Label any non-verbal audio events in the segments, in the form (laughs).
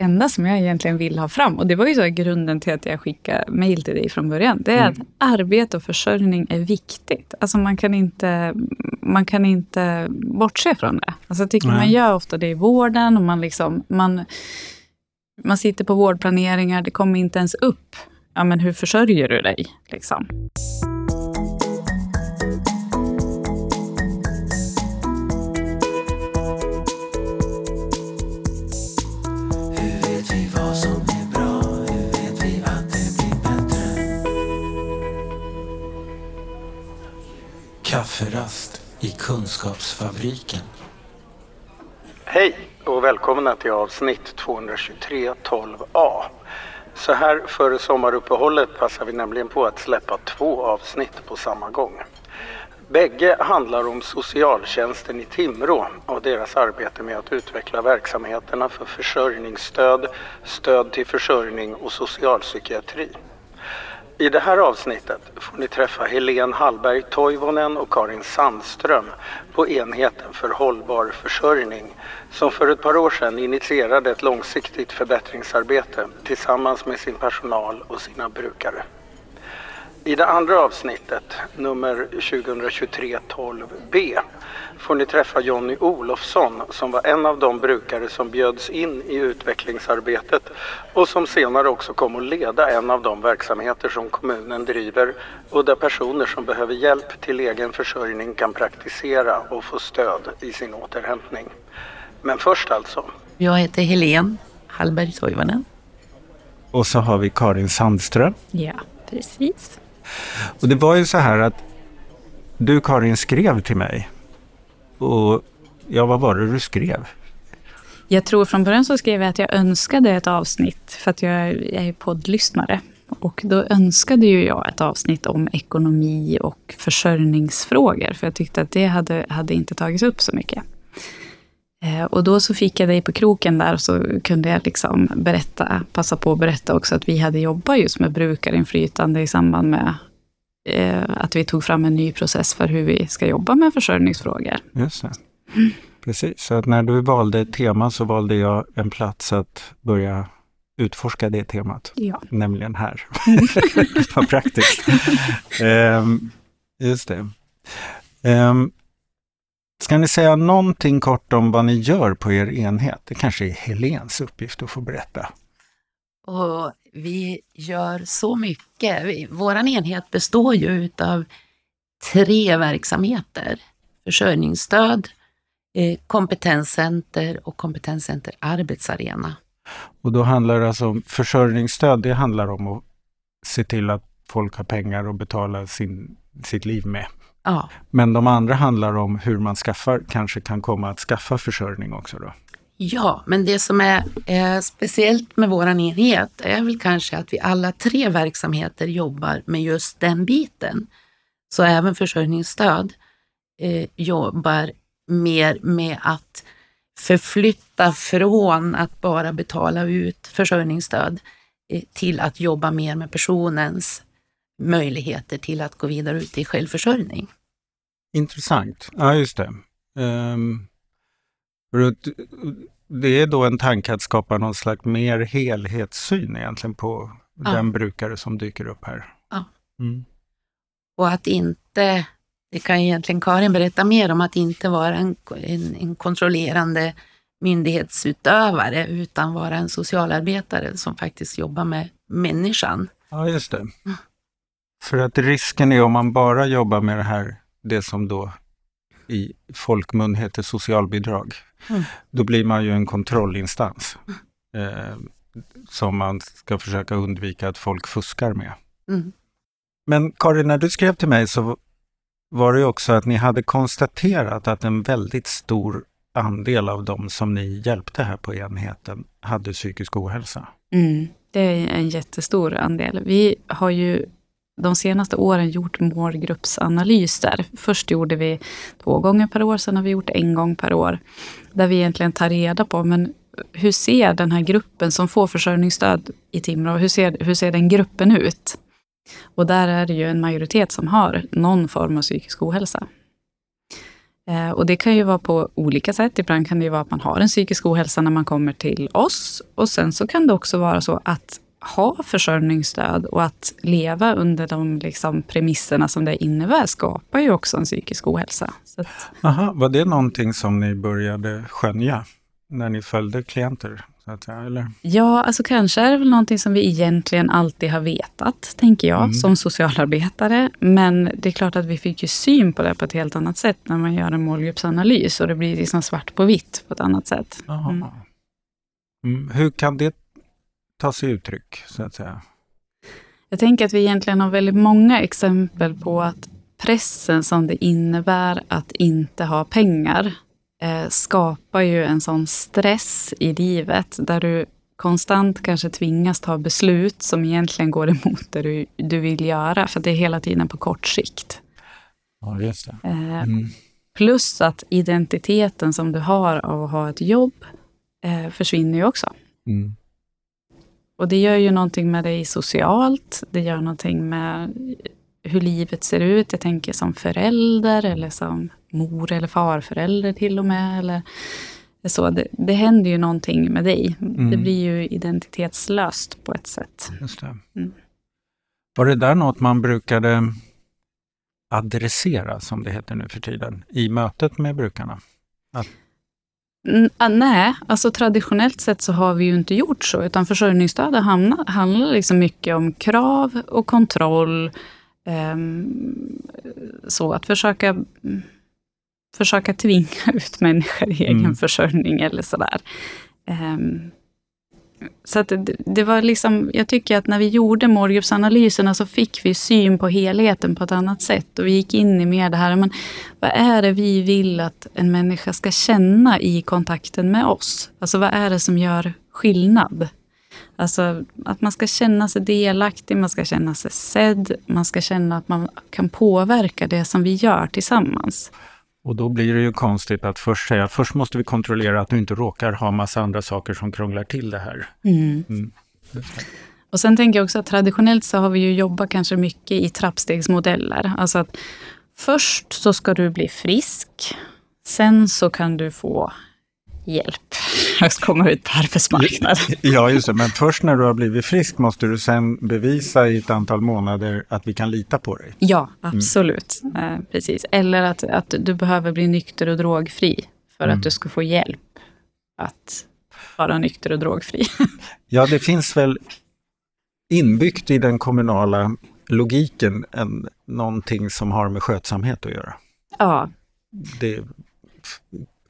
enda som jag egentligen vill ha fram, och det var ju så grunden till att jag skickade mejl till dig från början, det är mm. att arbete och försörjning är viktigt. Alltså man kan inte, man kan inte bortse från det. Alltså jag tycker Nej. man gör ofta det i vården och man, liksom, man, man sitter på vårdplaneringar, det kommer inte ens upp. Ja, men hur försörjer du dig? Liksom. Kafferast i Kunskapsfabriken. Hej och välkomna till avsnitt 223.12a. Så här före sommaruppehållet passar vi nämligen på att släppa två avsnitt på samma gång. Bägge handlar om socialtjänsten i Timrå och deras arbete med att utveckla verksamheterna för försörjningsstöd, stöd till försörjning och socialpsykiatri. I det här avsnittet får ni träffa Helene Hallberg Toivonen och Karin Sandström på enheten för hållbar försörjning som för ett par år sedan initierade ett långsiktigt förbättringsarbete tillsammans med sin personal och sina brukare. I det andra avsnittet, nummer 2023 12b, får ni träffa Jonny Olofsson som var en av de brukare som bjöds in i utvecklingsarbetet och som senare också kom att leda en av de verksamheter som kommunen driver och där personer som behöver hjälp till egen försörjning kan praktisera och få stöd i sin återhämtning. Men först alltså. Jag heter Helene Hallberg Toivonen. Och så har vi Karin Sandström. Ja, precis. Och det var ju så här att du Karin skrev till mig. Och ja, vad var det du skrev? Jag tror från början så skrev jag att jag önskade ett avsnitt, för att jag, är poddlyssnare. Och då önskade ju jag ett avsnitt om ekonomi och försörjningsfrågor, för jag tyckte att det hade, hade inte tagits upp så mycket. Eh, och då så fick jag dig på kroken där och så kunde jag liksom berätta, passa på att berätta också att vi hade jobbat just med brukarinflytande i samband med eh, att vi tog fram en ny process för hur vi ska jobba med försörjningsfrågor. Just det. Mm. Precis, så att när du valde ett tema så valde jag en plats att börja utforska det temat. Ja. Nämligen här. (laughs) Vad praktiskt. um, (laughs) just det. Um, Ska ni säga någonting kort om vad ni gör på er enhet? Det kanske är Helens uppgift att få berätta. Och vi gör så mycket. Vår enhet består ju av tre verksamheter. Försörjningsstöd, eh, kompetenscenter och kompetenscenter arbetsarena. Och då handlar det alltså om försörjningsstöd, det handlar om att se till att folk har pengar att betala sin, sitt liv med. Ja. Men de andra handlar om hur man skaffar, kanske kan komma att skaffa försörjning också då? Ja, men det som är, är speciellt med vår enhet är väl kanske att vi alla tre verksamheter jobbar med just den biten. Så även försörjningsstöd eh, jobbar mer med att förflytta från att bara betala ut försörjningsstöd eh, till att jobba mer med personens möjligheter till att gå vidare ut i självförsörjning. Intressant. Ja, just det. Um, det är då en tanke att skapa någon slags mer helhetssyn egentligen på ja. den brukare som dyker upp här. Ja. Mm. Och att inte, det kan egentligen Karin berätta mer om, att inte vara en, en, en kontrollerande myndighetsutövare utan vara en socialarbetare som faktiskt jobbar med människan. Ja, just det. För att risken är om man bara jobbar med det här, det som då i folkmun heter socialbidrag, mm. då blir man ju en kontrollinstans eh, som man ska försöka undvika att folk fuskar med. Mm. Men Karin, när du skrev till mig så var det också att ni hade konstaterat att en väldigt stor andel av de som ni hjälpte här på enheten hade psykisk ohälsa. Mm, det är en jättestor andel. Vi har ju de senaste åren gjort målgruppsanalyser. Först gjorde vi två gånger per år, sen har vi gjort en gång per år. Där vi egentligen tar reda på, men hur ser den här gruppen som får försörjningsstöd i Timrå, hur ser, hur ser den gruppen ut? Och där är det ju en majoritet som har någon form av psykisk ohälsa. Eh, och det kan ju vara på olika sätt. Ibland kan det ju vara att man har en psykisk ohälsa när man kommer till oss. Och sen så kan det också vara så att ha försörjningsstöd och att leva under de liksom premisserna som det innebär skapar ju också en psykisk ohälsa. Så att, Aha, var det någonting som ni började skönja när ni följde klienter? Säga, ja, alltså kanske är det väl någonting som vi egentligen alltid har vetat, tänker jag, Mm. som socialarbetare. Men det är klart att vi fick ju syn på det på ett helt annat sätt när man gör en målgruppsanalys och det blir liksom svart på vitt på ett annat sätt. Mm. Mm, hur kan det ta sig uttryck, så att säga? Jag tänker att vi egentligen har väldigt många exempel på att pressen som det innebär att inte ha pengar eh, skapar ju en sån stress i livet där du konstant kanske tvingas ta beslut som egentligen går emot det du, du vill göra, för det är hela tiden på kort sikt. Ja, just det. Eh, Mm. plus att identiteten som du har av att ha ett jobb eh, försvinner ju också. Mm. Och det gör ju någonting med dig socialt, det gör någonting med hur livet ser ut. Jag tänker som förälder eller som mor eller farförälder till och med. Eller så. Det, det händer ju någonting med dig. Det Mm. blir ju identitetslöst på ett sätt. Just det. Mm. Var det där något man brukade adressera, som det heter nu för tiden, i mötet med brukarna? Ah, nej, alltså traditionellt sett så har vi ju inte gjort så, utan försörjningsstöd handlar liksom mycket om krav och kontroll. ehm, så att försöka, försöka tvinga (laughs) ut människor i egen Mm. försörjning eller sådär. Ehm, så att det, det var liksom, jag tycker att när vi gjorde målgruppsanalyserna så fick vi syn på helheten på ett annat sätt. Och vi gick in i mer det här, men vad är det vi vill att en människa ska känna i kontakten med oss? Alltså vad är det som gör skillnad? Alltså att man ska känna sig delaktig, man ska känna sig sedd, man ska känna att man kan påverka det som vi gör tillsammans. Och då blir det ju konstigt att först säga, först måste vi kontrollera att du inte råkar ha massa andra saker som krånglar till det här. Mm. Det. Och sen tänker jag också att traditionellt så har vi ju jobbat kanske mycket i trappstegsmodeller. Alltså att först så ska du bli frisk. Sen så kan du få hjälp att komma ut på arbetsmarknaden. Ja, just det. Men först när du har blivit frisk måste du sen bevisa i ett antal månader att vi kan lita på dig. Ja, absolut. Eh, precis. Eller att, att du behöver bli nykter och drogfri för Mm. att du ska få hjälp att vara nykter och drogfri. (laughs) Ja, det finns väl inbyggt i den kommunala logiken en, någonting som har med skötsamhet att göra. ja, Det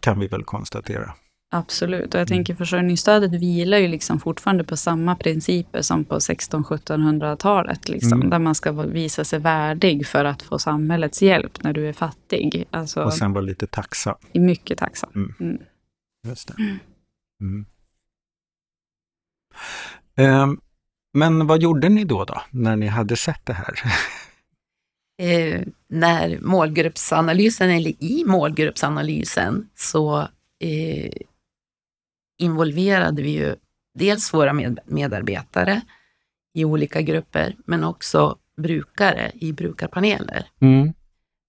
kan vi väl konstatera. Absolut, och jag tänker försörjningsstödet vilar ju liksom fortfarande på samma principer som på 1600-1700-talet. Liksom, Mm. Där man ska visa sig värdig för att få samhällets hjälp när du är fattig. Alltså, Och sen vara lite tacksam. mycket tacksam. Mm. Mm. Just det. Mm. Ehm, men vad gjorde ni då, då, när ni hade sett det här? (laughs) Eh, när målgruppsanalysen, eller i målgruppsanalysen, så eh, involverade vi ju dels våra med, medarbetare i olika grupper, men också brukare i brukarpaneler. Mm.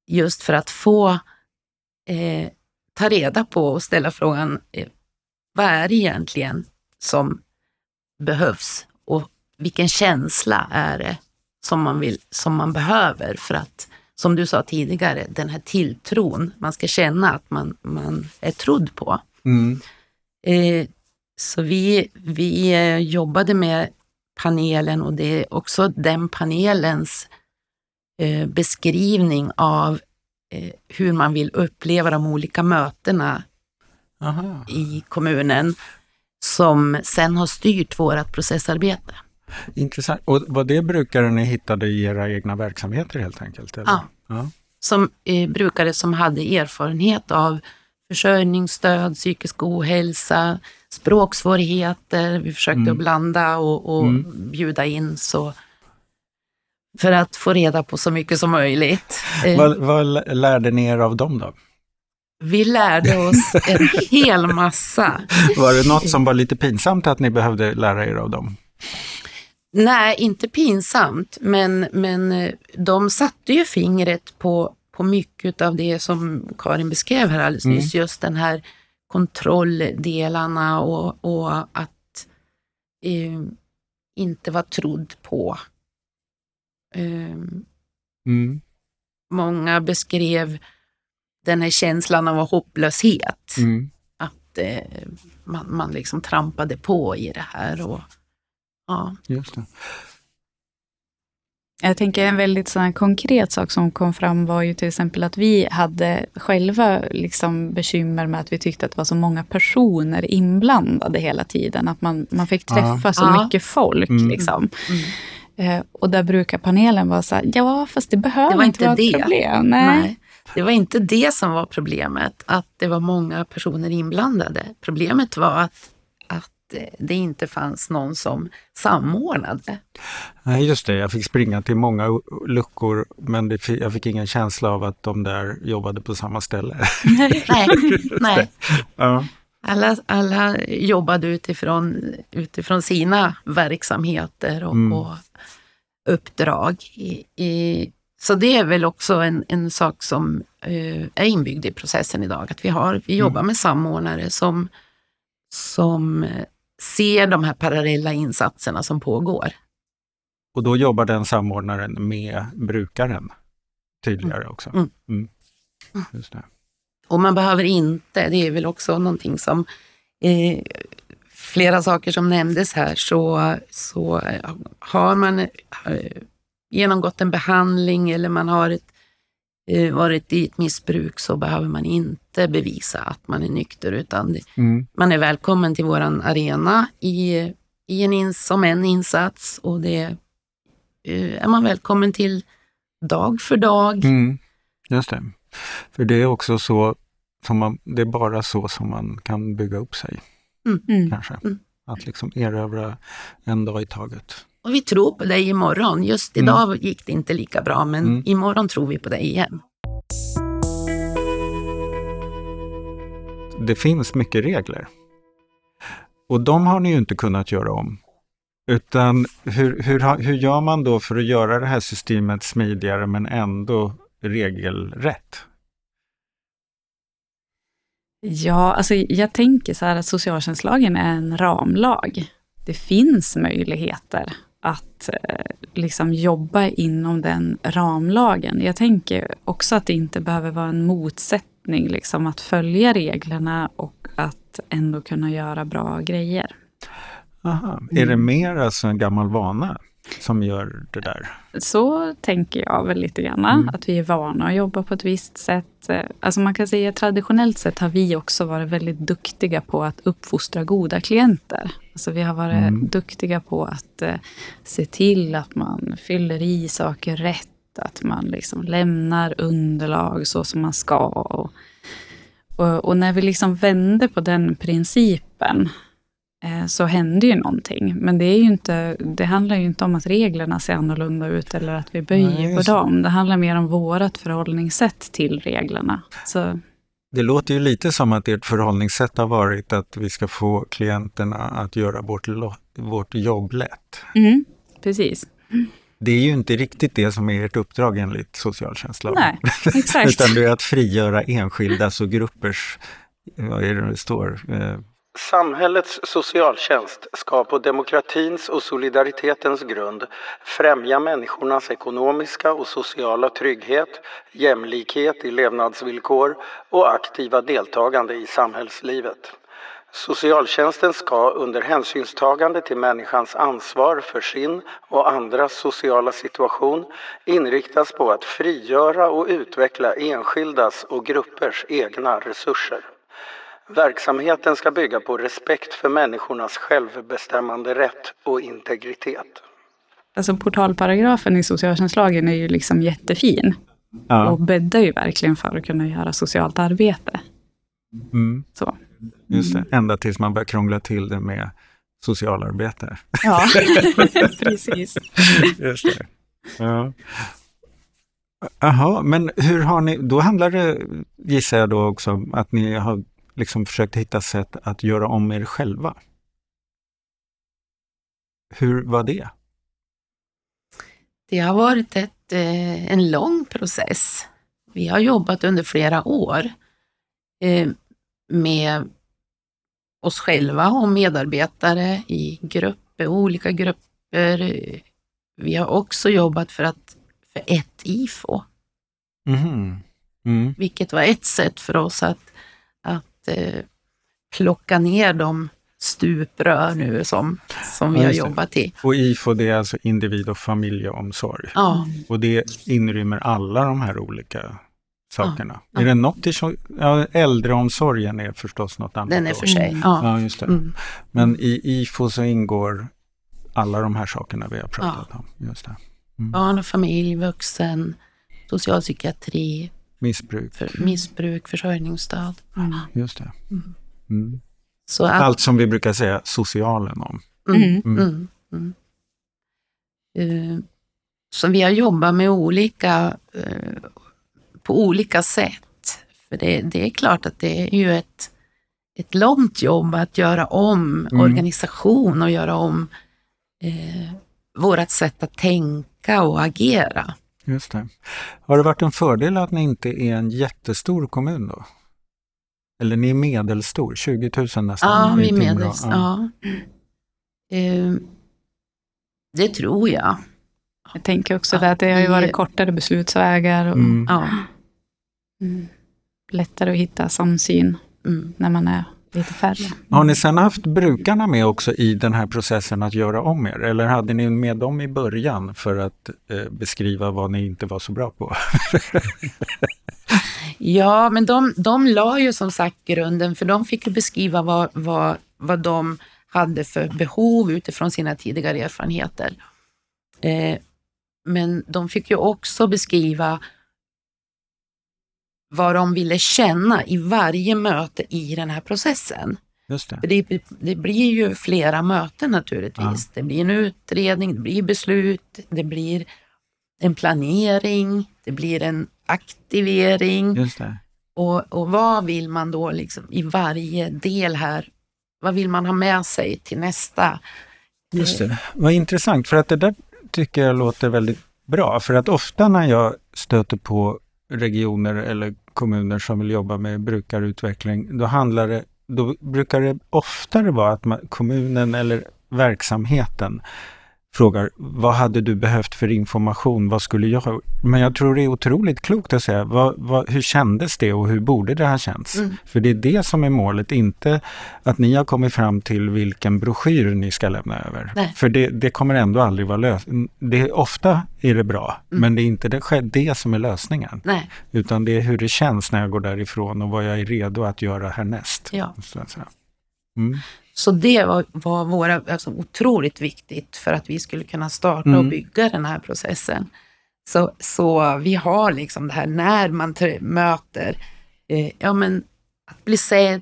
Just för att få eh, ta reda på och ställa frågan, eh, vad är det egentligen som behövs och vilken känsla är det som man, vill, som man behöver för att, som du sa tidigare, den här tilltron, man ska känna att man, man är trodd på. Mm. Eh, så vi, vi eh, jobbade med panelen och det är också den panelens eh, beskrivning av hur man vill uppleva de olika mötena Aha. i kommunen som sen har styrt vårt processarbete. Intressant. Och var det brukare ni hittade i era egna verksamheter helt enkelt? Eller? Ja. ja. Som eh, brukare som hade erfarenhet av försörjningsstöd, psykisk ohälsa, språksvårigheter. Vi försökte Mm. att blanda och, och Mm. bjuda in så för att få reda på så mycket som möjligt. Eh, Vad, vad lärde ni er av dem då? Vi lärde oss en (laughs) hel massa. Var det något som var lite pinsamt att ni behövde lära er av dem? Nej, inte pinsamt, men, men eh, de satte ju fingret på, på mycket av det som Karin beskrev här alldeles Mm. nyss. Just den här kontrolldelarna och, och att eh, inte vara trodd på. Eh, Mm. många beskrev den här känslan av hopplöshet. Mm. Att eh, man, man liksom trampade på i det här. Och, ja. Just det. Jag tänker en väldigt sån här konkret sak som kom fram var ju till exempel att vi hade själva liksom bekymmer med att vi tyckte att det var så många personer inblandade hela tiden. Att man, man fick träffa Ja. så Ja. mycket folk. Mm. Liksom. Mm. Eh, och där brukar panelen vara så här, ja fast det behöver Det var inte inte vara det. ett problem. Nej. Nej, det var inte det som var problemet, att det var många personer inblandade. Problemet var att, det inte fanns någon som samordnade. Nej, just det. Jag fick springa till många luckor men det, jag fick ingen känsla av att de där jobbade på samma ställe. Nej, (laughs) nej. ja. Alla, alla jobbade utifrån, utifrån sina verksamheter och, Mm. och uppdrag. I, i, så det är väl också en, en sak som eh, är inbyggd i processen idag, att vi, har, vi jobbar med samordnare som, som eh, ser de här parallella insatserna som pågår. Och då jobbar den samordnaren med brukaren tydligare också. Mm. Mm. Just det. Och man behöver inte, det är väl också någonting som eh, flera saker som nämndes här, så, så har man eh, genomgått en behandling eller man har ett, varit i ett missbruk så behöver man inte bevisa att man är nykter utan Mm. man är välkommen till våran arena i, i en ins, som en insats och det eh, är man välkommen till dag för dag. Mm. Just det. För det är också så som man, det är bara så som man kan bygga upp sig Mm. kanske. Mm. Att liksom erövra en dag i taget. Och vi tror på dig imorgon. Just Mm. idag gick det inte lika bra, men Mm. imorgon tror vi på dig igen. Det finns mycket regler. Och de har ni ju inte kunnat göra om. Utan hur, hur, hur gör man då för att göra det här systemet smidigare men ändå regelrätt? Ja, alltså jag tänker så här att socialtjänstlagen är en ramlag. Det finns möjligheter att eh, liksom jobba inom den ramlagen. Jag tänker också att det inte behöver vara en motsättning, liksom att följa reglerna och att ändå kunna göra bra grejer. Aha. Är det mer alltså en gammal vana som gör det där? Så tänker jag väl lite grann, Mm. att vi är vana att jobba på ett visst sätt. Eh, Alltså man kan säga traditionellt sett har vi också varit väldigt duktiga på att uppfostra goda klienter. Alltså vi har varit Mm. duktiga på att eh, se till att man fyller i saker rätt, att man liksom lämnar underlag så som man ska. Och, och, och när vi liksom vände på den principen så hände ju någonting. Men det, är ju inte, det handlar ju inte om att reglerna ser annorlunda ut eller att vi böjer Nej, på dem. Det handlar mer om vårt förhållningssätt till reglerna. Så, Det låter ju lite som att ert förhållningssätt har varit att vi ska få klienterna att göra vårt, vårt jobb lätt. mm, precis. Det är ju inte riktigt det som är ert uppdrag enligt socialtjänstlagen. Nej, (laughs) exakt. Utan det är att frigöra enskildas och gruppers, vad är det det står? Samhällets socialtjänst ska på demokratins och solidaritetens grund främja människornas ekonomiska och sociala trygghet, jämlikhet i levnadsvillkor och aktiva deltagande i samhällslivet. Socialtjänsten ska under hänsynstagande till människans ansvar för sin och andras sociala situation inriktas på att frigöra och utveckla enskildas och gruppers egna resurser. Verksamheten ska bygga på respekt för människornas självbestämmande rätt och integritet. Alltså portalparagrafen i socialtjänstlagen är ju liksom jättefin. ja, Och bäddar ju verkligen för att kunna göra socialt arbete. mm, Så. just det. Ända tills man börjar krångla till det med socialarbete. Ja, (laughs) precis. Just det. Ja. Jaha, men hur har ni, då handlar det, gissar jag då också, om att ni har liksom försökt hitta sätt att göra om er själva. Hur var det? Det har varit ett, eh, en lång process. vi har jobbat under flera år eh, med oss själva och medarbetare i grupper, olika grupper. Vi har också jobbat för, att, för ett IFO, Mhm. Mm. vilket var ett sätt för oss att eh, plocka ner de stuprör nu som, som vi har jobbat i. Och IFO det är alltså individ och familjeomsorg. Ja, Och det inrymmer alla de här olika sakerna. Ja. Är det något i ja, äldreomsorgen är förstås något annat. den är för sig. Mm. Ja. Just det. Mm. Men i IFO så ingår alla de här sakerna vi har pratat om. Just det. Barn och familj, vuxen, socialpsykiatri, Missbruk, för missbruk, försörjningsstöd. Mm. just det. Mm. Så att, Allt som vi brukar säga socialen om. Mm. Mm. Mm, mm. Eh, Så vi har jobbat med olika, eh, på olika sätt. För det, det är klart att det är ju ett, ett långt jobb att göra om Mm. organisation och göra om eh, vårt sätt att tänka och agera. Just det. Har det varit en fördel att ni inte är en jättestor kommun då? Eller ni är medelstor, 20 000 nästan? Ja, vi Timrå. medels. Ja. Eh, Det tror jag. Jag tänker också Ja, det att det har ju varit kortare beslutsvägar och Mm. Ja. mm, lättare att hitta samsyn Mm. när man är lite färre. Har ni sen haft brukarna med också i den här processen att göra om er? Eller hade ni med dem i början för att eh, beskriva vad ni inte var så bra på? (laughs) Ja, men de, de la ju som sagt grunden, för de fick ju beskriva vad, vad, vad de hade för behov utifrån sina tidigare erfarenheter. Eh, men de fick ju också beskriva vad de ville känna i varje möte i den här processen. Just det. Det, det blir ju flera möten naturligtvis. Det blir en utredning, det blir beslut, det blir en planering, det blir en aktivering. Just det. Och, och vad vill man då liksom i varje del här, vad vill man ha med sig till nästa? Just det. Vad intressant, för att det där tycker jag låter väldigt bra. För att ofta när jag stöter på regioner eller kommuner som vill jobba med brukarutveckling, då handlar det då brukar det oftare vara att man, kommunen eller verksamheten frågar vad hade du behövt för information, vad skulle jag ha Men jag tror det är otroligt klokt att säga vad, vad, hur kändes det och hur borde det ha känts? Mm. För det är det som är målet, inte att ni har kommit fram till vilken broschyr ni ska lämna över. Nej. För det, det kommer ändå aldrig vara lösningen. Ofta är det bra, Mm. men det är inte det, det som är lösningen. Nej, Utan det är hur det känns när jag går därifrån och vad jag är redo att göra härnäst. ja. Så säga. Mm. Så det var, var våra, alltså, otroligt viktigt för att vi skulle kunna starta Mm. och bygga den här processen. Så, så vi har liksom det här när man möter, eh, ja men att bli sedd,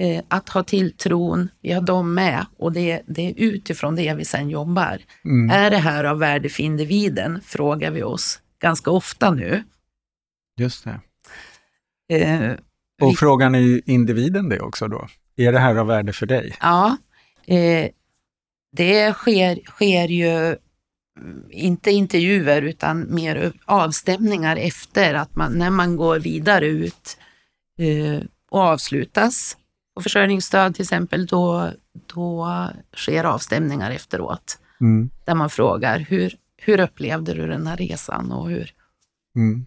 eh, att ha tilltron, vi har dem med och det, det är utifrån det vi sen jobbar. Mm. Är det här av värde för individen? Frågar vi oss ganska ofta nu. Just det. Eh, Och vi- frågan är individen det också då. Är det här av värde för dig? Ja, eh, det sker, sker ju mm, inte intervjuer utan mer avstämningar efter att man, när man går vidare ut eh, och avslutas på försörjningsstöd till exempel, då, då sker avstämningar efteråt. Mm. Där man frågar hur, hur upplevde du den här resan och hur... Mm.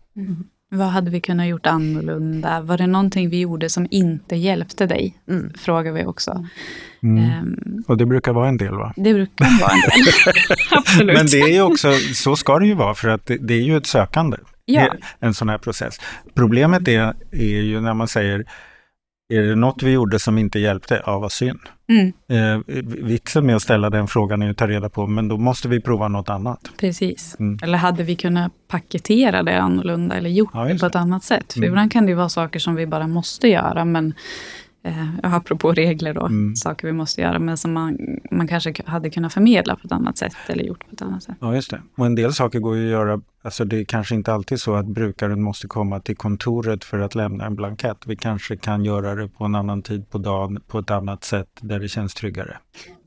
Vad hade vi kunnat gjort annorlunda? Var det någonting vi gjorde som inte hjälpte dig? Mm. Frågar vi också. Mm. Ehm, Och det brukar vara en del va? det brukar vara en del. (laughs) Absolut. Men det är ju också, så ska det ju vara för att det, det är ju ett sökande. ja. en sån här process. Problemet är, är ju när man säger, är det något vi gjorde som inte hjälpte? Ja, vad synd. Mm, Eh, vitsen med att ställa den frågan är att ta reda på, men då måste vi prova något annat. precis. Mm. Eller hade vi kunnat paketera det annorlunda eller gjort Ja, det på ett annat sätt? För Mm. ibland kan det vara saker som vi bara måste göra, men eh, apropå regler då, Mm. saker vi måste göra, men som man, man kanske hade kunnat förmedla på ett annat sätt eller gjort på ett annat sätt. Ja, just det. Och en del saker går ju att göra, alltså det är kanske inte alltid så att brukaren måste komma till kontoret för att lämna en blankett. Vi kanske kan göra det på en annan tid på dagen, på ett annat sätt där det känns tryggare.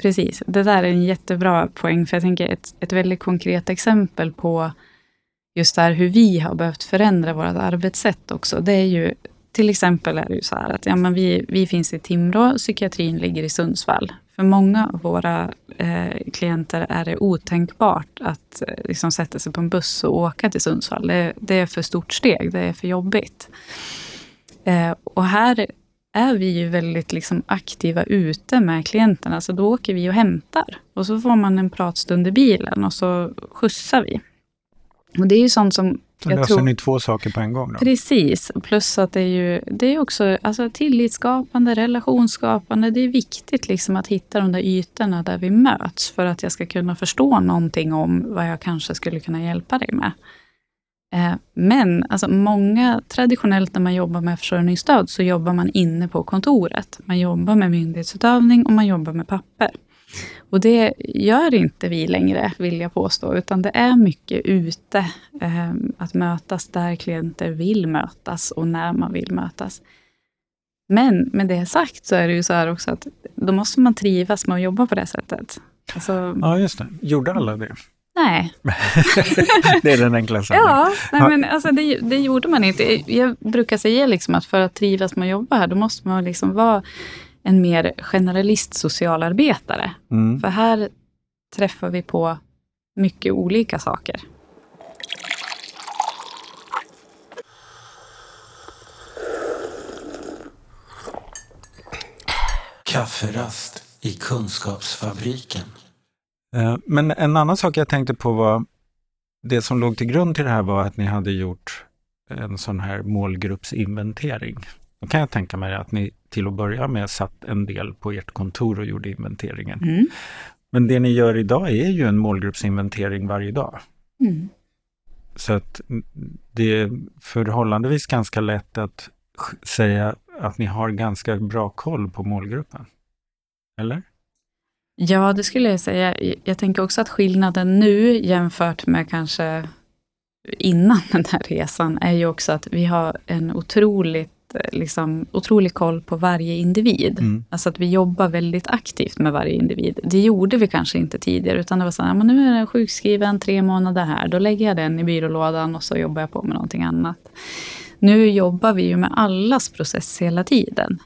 Precis, det där är en jättebra poäng, för jag tänker ett, ett väldigt konkret exempel på just där hur vi har behövt förändra vårt arbetssätt också. Det är ju till exempel är det ju så här att ja, men vi, vi finns i Timrå, psykiatrin ligger i Sundsvall. För många av våra eh, klienter är det otänkbart att eh, liksom sätta sig på en buss och åka till Sundsvall. Det, det är för stort steg, det är för jobbigt. Eh, och här är vi ju väldigt liksom aktiva ute med klienterna, så då åker vi och hämtar. Och så får man en pratstund i bilen och så skjutsar vi. Och det är ju sånt som så löser tror, ni två saker på en gång? Då? Precis, plus att det är ju det är också alltså, tillitsskapande, relationsskapande. Det är viktigt liksom att hitta de där ytorna där vi möts för att jag ska kunna förstå någonting om vad jag kanske skulle kunna hjälpa dig med. Eh, men alltså, många, traditionellt när man jobbar med försörjningsstöd, så jobbar man inne på kontoret. Man jobbar med myndighetsutövning och man jobbar med papper. Och det gör inte vi längre, vill jag påstå, utan det är mycket ute. Eh, att mötas där klienter vill mötas och när man vill mötas. Men med det sagt så är det ju så här också att då måste man trivas med att jobba på det sättet. Alltså, ja, just det. Gjorde alla det? Nej. (laughs) det är den enkla sanningen. Ja, nej, men alltså det, det, gjorde man inte. Jag brukar säga liksom att för att trivas med att jobba här, då måste man liksom vara en mer generalist socialarbetare. Mm. För här träffar vi på mycket olika saker. Kafferast i Kunskapsfabriken. Eh, men en annan sak jag tänkte på var, det som låg till grund till det här var att ni hade gjort en sån här målgruppsinventering. Då kan jag tänka mig att ni till att börja med satt en del på ert kontor och gjorde inventeringen. Mm. Men det ni gör idag är ju en målgruppsinventering varje dag. Mm. Så att det är förhållandevis ganska lätt att säga att ni har ganska bra koll på målgruppen. Eller? Ja, det skulle jag säga. Jag tänker också att skillnaden nu jämfört med kanske innan den här resan är ju också att vi har en otroligt liksom, otrolig koll på varje individ. Mm. Alltså att vi jobbar väldigt aktivt med varje individ. Det gjorde vi kanske inte tidigare, utan det var så här, men nu är den sjukskriven tre månader här, då lägger jag den i byrålådan och så jobbar jag på med någonting annat. Nu jobbar vi ju med allas process hela tiden.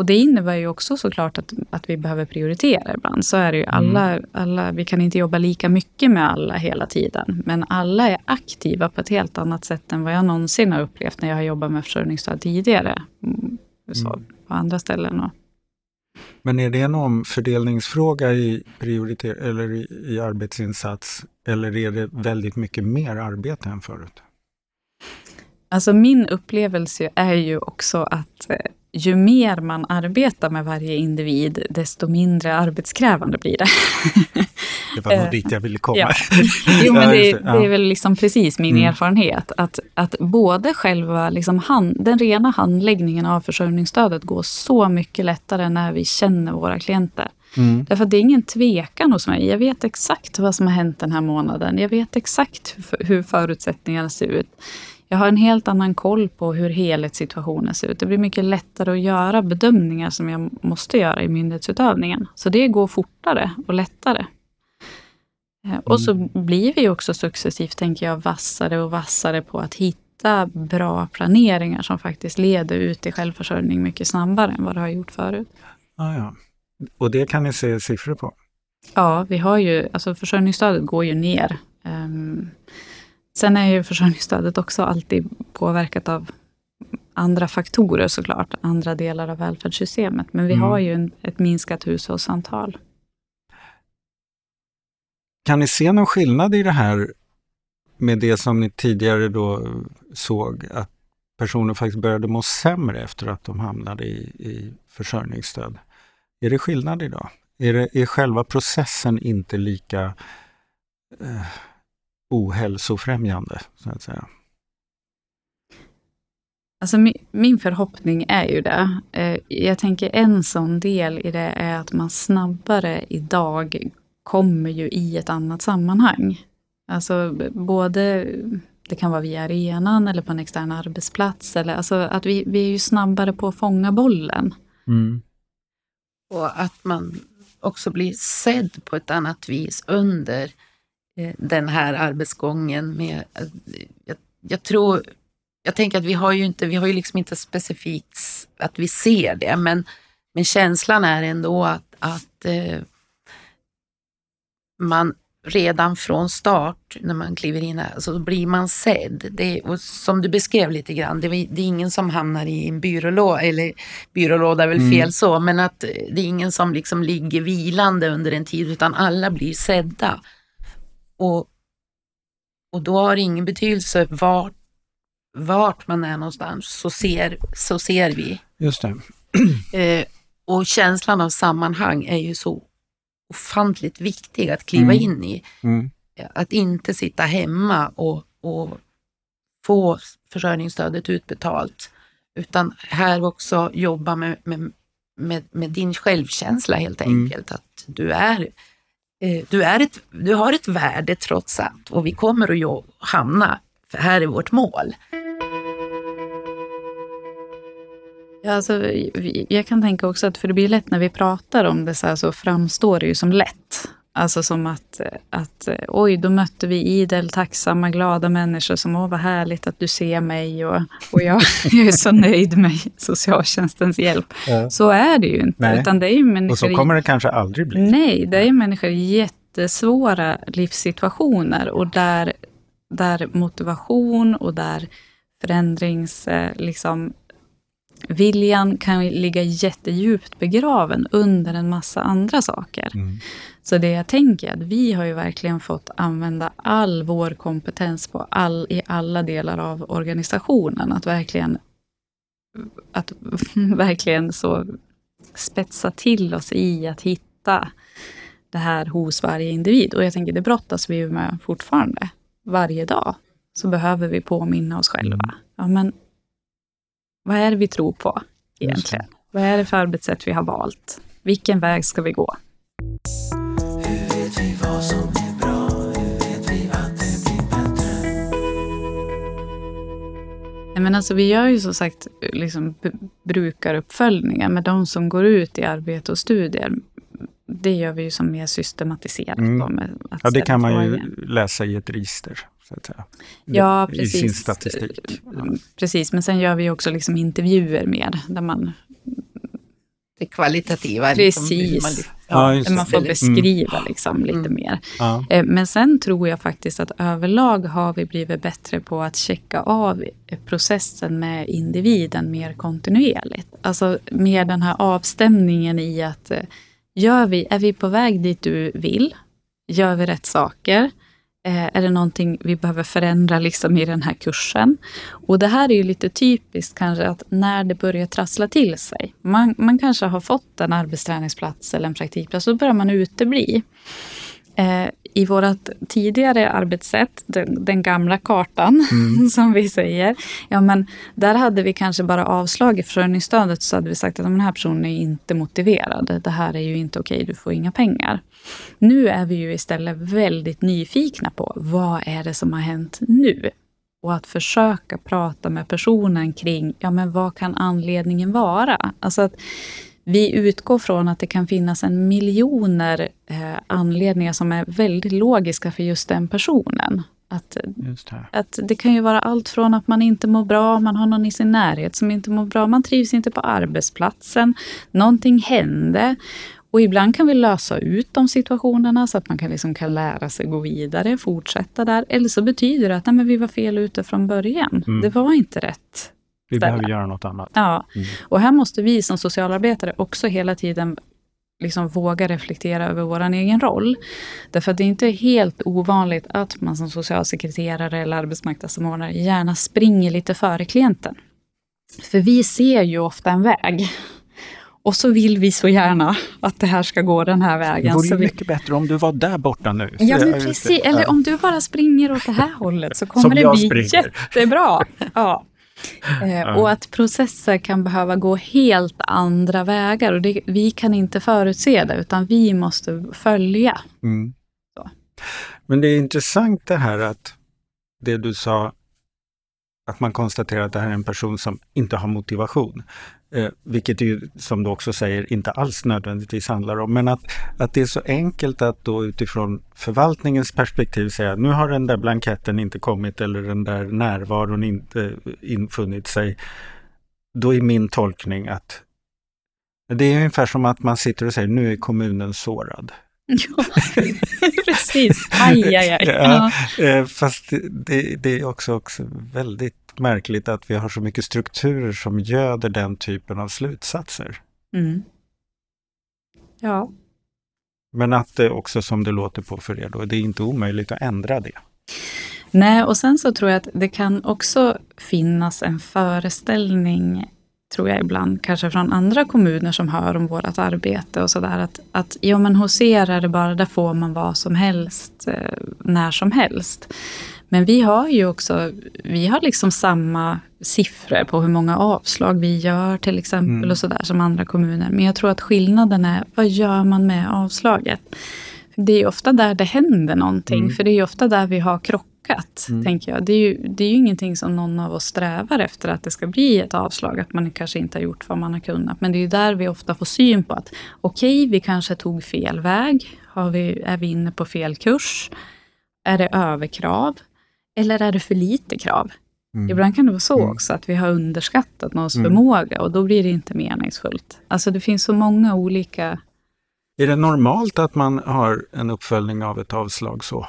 Och det innebär ju också såklart att, att vi behöver prioritera ibland. Så är det ju. Mm. Alla, mm. alla, vi kan inte jobba lika mycket med alla hela tiden. Men alla är aktiva på ett helt annat sätt än vad jag någonsin har upplevt när jag har jobbat med försörjningsstöd tidigare. Mm, så, mm. På andra ställen. Och. Men är det en omfördelningsfråga i, prioriter eller i, i arbetsinsats? Eller är det väldigt mycket mer arbete än förut? Alltså min upplevelse är ju också att eh, ju mer man arbetar med varje individ, desto mindre arbetskrävande blir det. (laughs) det var nog eh, dit jag ville komma. Ja. (laughs) Jo, men det, det, är väl liksom precis min mm. erfarenhet. Att, att både själva liksom hand, den rena handläggningen av försörjningsstödet går så mycket lättare när vi känner våra klienter. Mm. Därför att det är ingen tvekan hos mig. Jag vet exakt vad som har hänt den här månaden. Jag vet exakt hur förutsättningarna ser ut. Jag har en helt annan koll på hur helhetssituationen ser ut. Det blir mycket lättare att göra bedömningar som jag måste göra i myndighetsutövningen. Så det går fortare och lättare. Eh, och så mm. blir vi också successivt, tänker jag, vassare och vassare på att hitta bra planeringar som faktiskt leder ut i självförsörjning mycket snabbare än vad det har gjort förut. Ah, ja. Och det kan ni se siffror på? Ja, vi har ju, alltså försörjningsstödet går ju ner. Um, Sen är ju försörjningsstödet också alltid påverkat av andra faktorer såklart, andra delar av välfärdssystemet. Men vi mm. har ju en, ett minskat hushållsantal. Kan ni se någon skillnad i det här med det som ni tidigare då såg, att personer faktiskt började må sämre efter att de hamnade i, i försörjningsstöd? Är det skillnad idag? Är, det, är själva processen inte lika eh, ohälsofrämjande, så att säga? Alltså min, min förhoppning är ju det. Eh, jag tänker en sån del i det är att man snabbare idag kommer ju i ett annat sammanhang. Alltså både, det kan vara via arenan eller på en extern arbetsplats. Eller, alltså att vi, vi är ju snabbare på att fånga bollen. Mm. Och att man också blir sedd på ett annat vis under eh, den här arbetsgången med, eh, jag, jag tror, jag tänker att vi har ju inte, vi har ju liksom inte specifikt att vi ser det, men, men känslan är ändå att, att eh, man redan från start när man kliver in här, så blir man sedd. Det, och som du beskrev lite grann, det, det är ingen som hamnar i en byrålåda, eller byrålåda är väl mm. fel så, men att det är ingen som liksom ligger vilande under en tid, utan alla blir sedda. Och, och då har det ingen betydelse vart, vart man är någonstans, så ser, så ser vi. Just det. (clears throat) Eh, och känslan av sammanhang är ju så ofantligt viktig att kliva mm. in i. Mm. Att inte sitta hemma och, och få försörjningsstödet utbetalt, utan här också jobba med, med, med, med din självkänsla helt mm. enkelt. Att du är Eh, du, är ett, du har ett värde trots allt och vi kommer att hamna, för här är vårt mål. Ja, alltså, jag kan tänka också att, för det blir lätt när vi pratar om det så här, så framstår det ju som lätt. Alltså som att, att oj, då mötte vi idel tacksamma, glada människor som, åh vad härligt att du ser mig och, och jag, (laughs) jag är så nöjd med socialtjänstens hjälp. Ja. Så är det ju inte. Utan det är ju människor, och så kommer det kanske aldrig bli. Nej, det är ju människor i jättesvåra livssituationer och där, där motivation och där förändrings, liksom, viljan kan ligga jättedjupt begraven under en massa andra saker. Mm. Så det jag tänker är att vi har ju verkligen fått använda all vår kompetens på all, i alla delar av organisationen. Att verkligen, att (laughs) verkligen så spetsa till oss i att hitta det här hos varje individ. Och jag tänker, det brottas vi med fortfarande. Varje dag så behöver vi påminna oss själva. Mm. Ja, men vad är det vi tror på egentligen? Vad är det för arbetssätt vi har valt? Vilken väg ska vi gå? Hur vet vi vad som är bra? Hur vet vi att det blir bättre? men alltså, vi gör ju som sagt liksom, brukaruppföljningar med de som går ut i arbete och studier. Det gör vi ju som mer systematiserat. Mm. ja, det kan man ju läsa i ett register så att säga. Ja, precis. I sin statistik. Precis, men sen gör vi också liksom intervjuer mer, där man det kvalitativa. Liksom, precis. man, ja, man får beskriva mm. liksom, lite mm. mer. Ja. Eh, men sen tror jag faktiskt att överlag har vi blivit bättre på att checka av processen med individen mer kontinuerligt. Alltså mer den här avstämningen i att eh, gör vi, är vi på väg dit du vill? Gör vi rätt saker? Eh, är det någonting vi behöver förändra liksom i den här kursen? Och det här är ju lite typiskt kanske att när det börjar trassla till sig. Man, man kanske har fått en arbetsträningsplats eller en praktikplats, så börjar man utebli. Eh, I vårt tidigare arbetssätt, den, den gamla kartan mm. (laughs) som vi säger, ja men där hade vi kanske bara avslagit försörjningsstödet så hade vi sagt att den här personen är inte motiverad. Det här är ju inte okej, du får inga pengar. Nu är vi ju istället väldigt nyfikna på vad är det som har hänt nu? Och att försöka prata med personen kring, ja men vad kan anledningen vara? Alltså att vi utgår från att det kan finnas en miljoner eh, anledningar som är väldigt logiska för just den personen. Att det. att det kan ju vara allt från att man inte mår bra, man har någon i sin närhet som inte mår bra, man trivs inte på arbetsplatsen, någonting hände. Och ibland kan vi lösa ut de situationerna så att man kan, liksom kan lära sig gå vidare, fortsätta där. Eller så betyder det att nej, men vi var fel ute från början. Mm. Det var inte rätt vi behöver göra något annat. Ja, mm. och här måste vi som socialarbetare också hela tiden liksom våga reflektera över vår egen roll. Därför att det är inte helt ovanligt att man som socialsekreterare eller arbetsmarknadssamordnare gärna springer lite före klienten. För vi ser ju ofta en väg. Och så vill vi så gärna att det här ska gå den här vägen. Det vore ju vi... mycket bättre om du var där borta nu. Ja, men precis. Eller om du bara springer åt det här hållet så kommer det bli springer. jättebra. Ja. Eh, och att processer kan behöva gå helt andra vägar. Och det, vi kan inte förutse det, utan vi måste följa. Mm. Men det är intressant det här att det du sa, att man konstaterar att det här är en person som inte har motivation. Eh, vilket ju, som du också säger, inte alls nödvändigtvis handlar om. Men att, att det är så enkelt att då utifrån förvaltningens perspektiv säga nu har den där blanketten inte kommit eller den där närvaron inte infunnit sig. Då är min tolkning att det är ungefär som att man sitter och säger nu är kommunen sårad. Ja, (laughs) precis. Aj, aj, aj. Ja, eh, fast det, det, är också, också väldigt märkligt att vi har så mycket strukturer som göder den typen av slutsatser. Mm. Ja. Men att det också, som det låter på för er, då, det är inte omöjligt att ändra det. Nej, och sen så tror jag att det kan också finnas en föreställning tror jag ibland, kanske från andra kommuner som hör om vårt arbete och sådär. Att, att ja, men hos er är det bara, där får man vad som helst, eh, när som helst. Men vi har ju också, vi har liksom samma siffror på hur många avslag vi gör till exempel mm. och sådär som andra kommuner. Men jag tror att skillnaden är, vad gör man med avslaget? Det är ofta där det händer någonting, mm. för det är ofta där vi har krock lyckat, mm. tänker jag. Det är, ju, det är ju ingenting som någon av oss strävar efter, att det ska bli ett avslag, att man kanske inte har gjort vad man har kunnat. Men det är ju där vi ofta får syn på att okej, okay, vi kanske tog fel väg. Har vi, är vi inne på fel kurs? Är det överkrav? Eller är det för lite krav? Mm. Ibland kan det vara så mm. också, att vi har underskattat någons mm. förmåga och då blir det inte meningsfullt. Alltså det finns så många olika... Är det normalt att man har en uppföljning av ett avslag så?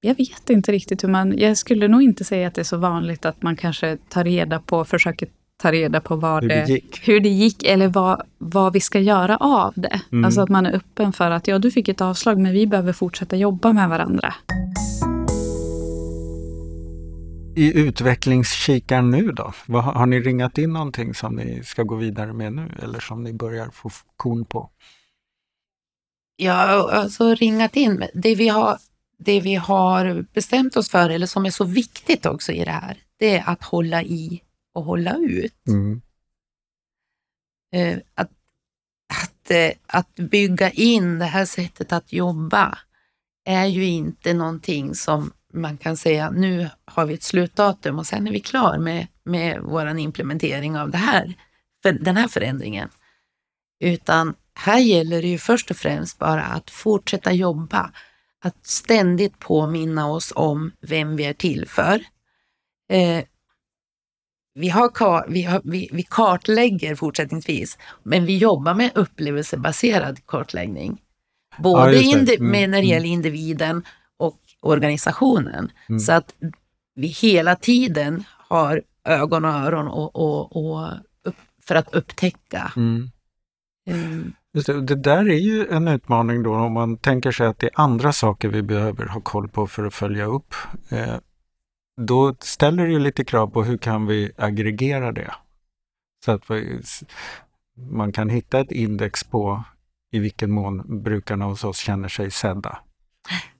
Jag vet inte riktigt hur man... Jag skulle nog inte säga att det är så vanligt att man kanske tar reda på, försöker ta reda på vad hur, det, det gick. hur det gick eller vad, vad vi ska göra av det. Mm. Alltså att man är öppen för att ja, du fick ett avslag men vi behöver fortsätta jobba med varandra. I utvecklingskikaren nu då? Vad, har ni ringat in någonting som ni ska gå vidare med nu eller som ni börjar få kon på? Ja, alltså ringat in. Det vi har det vi har bestämt oss för, eller som är så viktigt också i det här, det är att hålla i och hålla ut. Mm. Eh, att, att, eh, att bygga in det här sättet att jobba är ju inte någonting som man kan säga, nu har vi ett slutdatum och sen är vi klar med, med vår implementering av det här, för den här förändringen. Utan här gäller det ju först och främst bara att fortsätta jobba att ständigt påminna oss om vem vi är till för. Eh, vi, har, vi, har, vi, vi, kartlägger fortsättningsvis, men vi jobbar med upplevelsebaserad kartläggning. Både ja, mm. med när det mm. gäller individen organisationen. Mm. Så att vi hela tiden har ögon och öron och, och, och upp, för att upptäcka. Mm. Um, det, det, där är ju en utmaning då om man tänker sig att det är andra saker vi behöver ha koll på för att följa upp. Eh, då ställer det ju lite krav på hur kan vi aggregera det? Så att vi, man kan hitta ett index på i vilken mån brukarna hos oss känner sig sedda.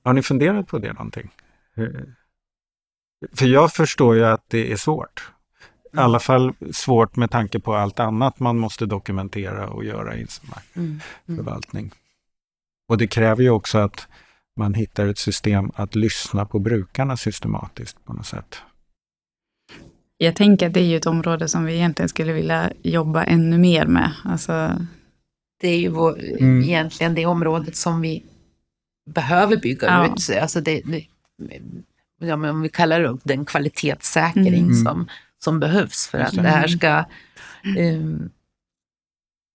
Har ni funderat på det någonting? För jag förstår ju att det är svårt. I alla fall svårt med tanke på allt annat man måste dokumentera och göra i sin mm. mm. förvaltning. Och det kräver ju också att man hittar ett system att lyssna på brukarna systematiskt på något sätt. Jag tänker att det är ju ett område som vi egentligen skulle vilja jobba ännu mer med. Alltså... Det är ju vår, mm. egentligen det området som vi behöver bygga ja. ut. Alltså det, det, ja, om vi kallar det den kvalitetssäkring mm. som som behövs för att det här ska... Um,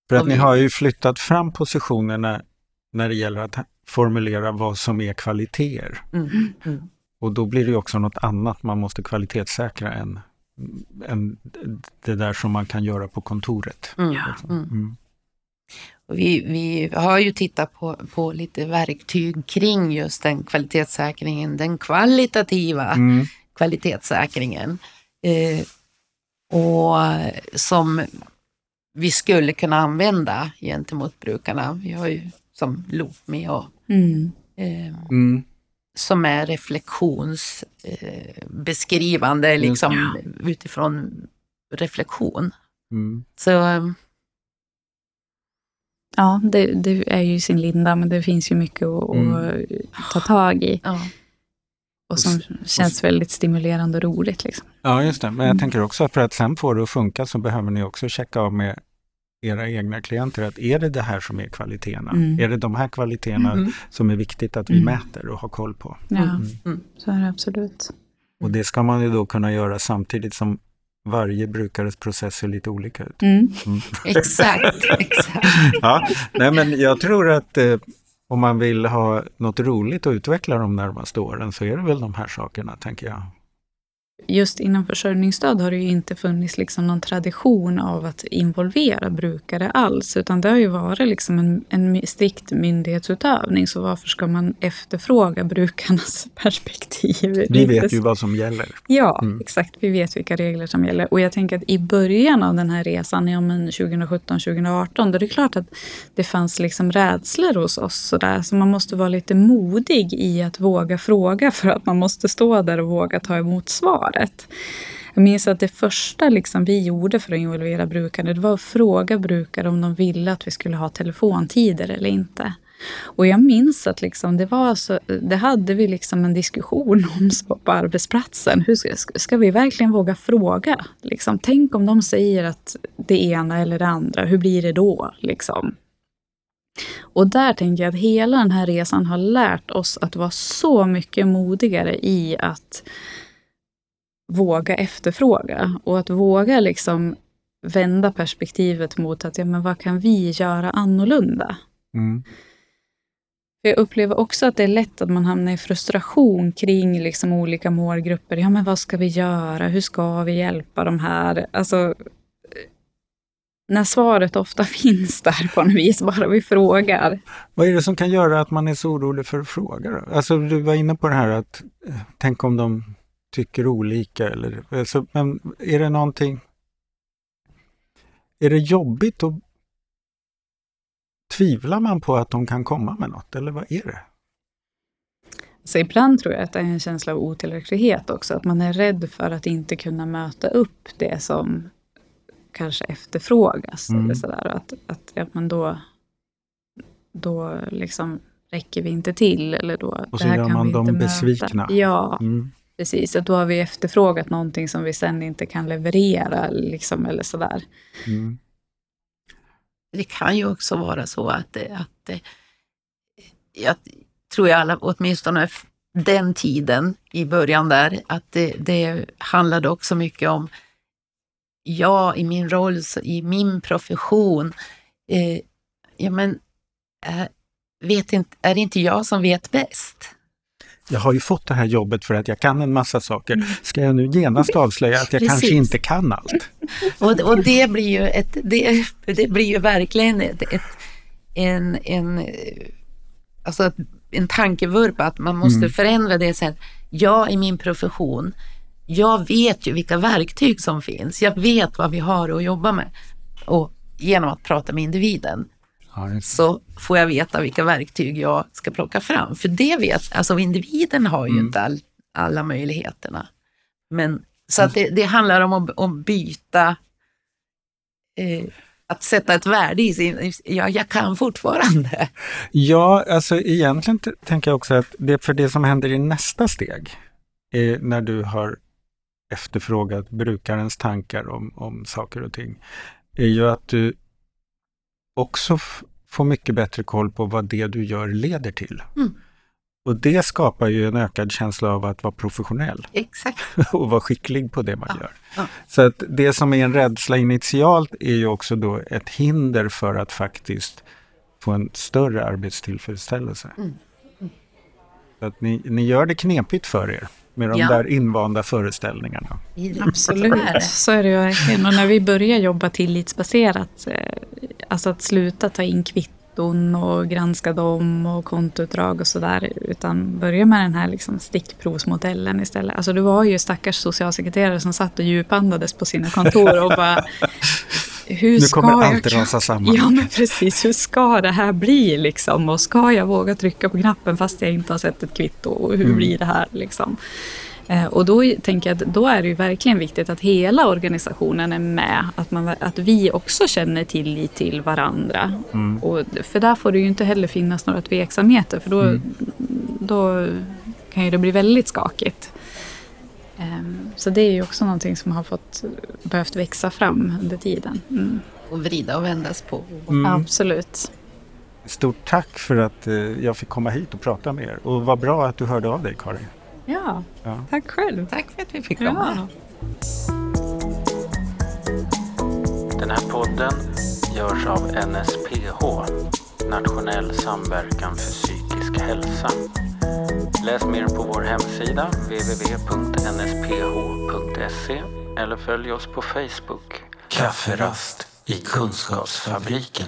för att ni har ju flyttat fram positionerna när det gäller att formulera vad som är kvaliteter. Mm, mm. Och då blir det också något annat man måste kvalitetssäkra än, än det där som man kan göra på kontoret. Mm, liksom. Vi, vi, har ju tittat på, på lite verktyg kring just den kvalitetssäkringen, den kvalitativa mm. kvalitetssäkringen. Eh, och som vi skulle kunna använda gentemot brukarna. Vi har ju som LOPMI och mm. Eh, mm. som är reflektionsbeskrivande eh, liksom, ja. utifrån reflektion. Mm. Så Ja, det, det, är ju sin linda, men det finns ju mycket att, mm. att ta tag i. Ja. Och som känns väldigt stimulerande och roligt. Liksom. Ja, just det. Men jag Mm. tänker också att för att sen få det att funka så behöver ni också checka av med era egna klienter att är det det här som är kvaliteterna? Mm. Är det de här kvaliteterna Mm. som är viktigt att vi Mm. mäter och har koll på? Ja, Mm. så är det absolut. Och det ska man ju då kunna göra samtidigt som varje brukares process ser lite olika ut. Mm. (laughs) Exakt, exakt. (laughs) Ja, nej men jag tror att eh, om man vill ha något roligt att utveckla de närmaste åren så är det väl de här sakerna, tänker jag. Just inom försörjningsstöd har det ju inte funnits liksom någon tradition av att involvera brukare alls, utan det har ju varit liksom en, en strikt myndighetsutövning. Så varför ska man efterfråga brukarnas (laughs) perspektiv? Vi vet ju vad som gäller. Ja, Mm. exakt. Vi vet vilka regler som gäller. Och jag tänker att i början av den här resan, ja, men 2017-2018, då är det klart att det fanns liksom rädslor hos oss. Så, där. så man måste vara lite modig i att våga fråga för att man måste stå där och våga ta emot svaret. Jag minns att det första liksom vi gjorde för att involvera brukare, det var att fråga brukare om de ville att vi skulle ha telefontider eller inte. Och jag minns att liksom det, var så, det hade vi liksom en diskussion (laughs) om så på arbetsplatsen. Hur ska, ska vi verkligen våga fråga? Liksom, tänk om de säger att det ena eller det andra, hur blir det då? Liksom. Och där tänker jag att hela den här resan har lärt oss att vara så mycket modigare i att våga efterfråga och att våga liksom vända perspektivet mot att ja, men vad kan vi göra annorlunda? Mm. Jag upplever också att det är lätt att man hamnar i frustration kring liksom olika målgrupper. Ja, men vad ska vi göra? Hur ska vi hjälpa de här? Alltså, när svaret ofta (laughs) finns där på något vis, bara vi frågar. Vad är det som kan göra att man är så orolig för att fråga? Då? Alltså du var inne på det här att eh, tänk om de tycker olika eller alltså, men är det någonting Är det jobbigt och tvivlar man på att de kan komma med något eller vad är det? Så ibland tror jag att det är en känsla av otillräcklighet också, att man är rädd för att inte kunna möta upp det som kanske efterfrågas. Mm. Eller sådär. Att, att ja, men då, då liksom räcker vi inte till. Eller då, Och det så här gör kan man dem besvikna. Ja, Mm. Precis. Att då har vi efterfrågat någonting som vi sen inte kan leverera. Liksom, eller sådär. Mm. Det kan ju också vara så att, att jag tror jag alla, åtminstone den tiden i början där, att det, det handlade också mycket om jag i min roll, i min profession, eh, ja men, eh, vet inte, är det inte jag som vet bäst? Jag har ju fått det här jobbet för att jag kan en massa saker. Ska jag nu genast avslöja att jag Precis. kanske inte kan allt? (laughs) Och, och det blir ju ett, det, det blir ju verkligen ett, ett, en, en, alltså ett, en tankevurpa att man måste förändra det sen. Jag i min profession, jag vet ju vilka verktyg som finns. Jag vet vad vi har att jobba med. Och genom att prata med individen Ja, så får jag veta vilka verktyg jag ska plocka fram. För det vet, alltså individen har ju inte all, alla möjligheterna. Men, så att det, det handlar om att, att byta, eh, att sätta ett värde i sin, ja, jag kan fortfarande. Ja, alltså egentligen tänker jag också att det för det som händer i nästa steg, är när du har efterfrågat brukarens tankar om, om saker och ting, är ju att du också f- får mycket bättre koll på vad det du gör leder till. Mm. Och det skapar ju en ökad känsla av att vara professionell Exakt. (laughs) och vara skicklig på det man Ja, gör. ja. Så att det som är en rädsla initialt är ju också då ett hinder för att faktiskt få en större arbetstillfredsställelse. Mm. Så att ni, ni gör det knepigt för er med de Ja. där invanda föreställningarna. Absolut, så är det ju verkligen. Och när vi börjar jobba tillitsbaserat, eh, alltså att sluta ta in kvitton och granska dem och kontoutdrag och sådär, utan börja med den här liksom stickprovsmodellen istället. Alltså det var ju stackars socialsekreterare som satt och djupandades på sina kontor och bara hur Nu kommer jag allt rasa samman. Ja, men precis. Hur ska det här bli liksom? Och ska jag våga trycka på knappen fast jag inte har sett ett kvitto? Och hur Mm. blir det här liksom? Eh, Och då tänker jag att då är det ju verkligen viktigt att hela organisationen är med. Att, man, att vi också känner tillit till varandra. Och, för där får det ju inte heller finnas några tveksamheter. För då, då kan ju det bli väldigt skakigt. Ehm, så det är ju också någonting som har fått behövt växa fram under tiden. Mm. Och vrida och vändas på. Mm. Absolut. Stort tack för att eh, jag fick komma hit och prata med er. Och vad bra att du hörde av dig Karin. Ja, Ja. tack själv. Tack för att vi fick komma. Ja. Den här podden görs av NSPH, Nationell samverkan för psykisk hälsa. Läs mer på vår hemsida www.nsph.se eller följ oss på Facebook. Kafferast i Kunskapsfabriken.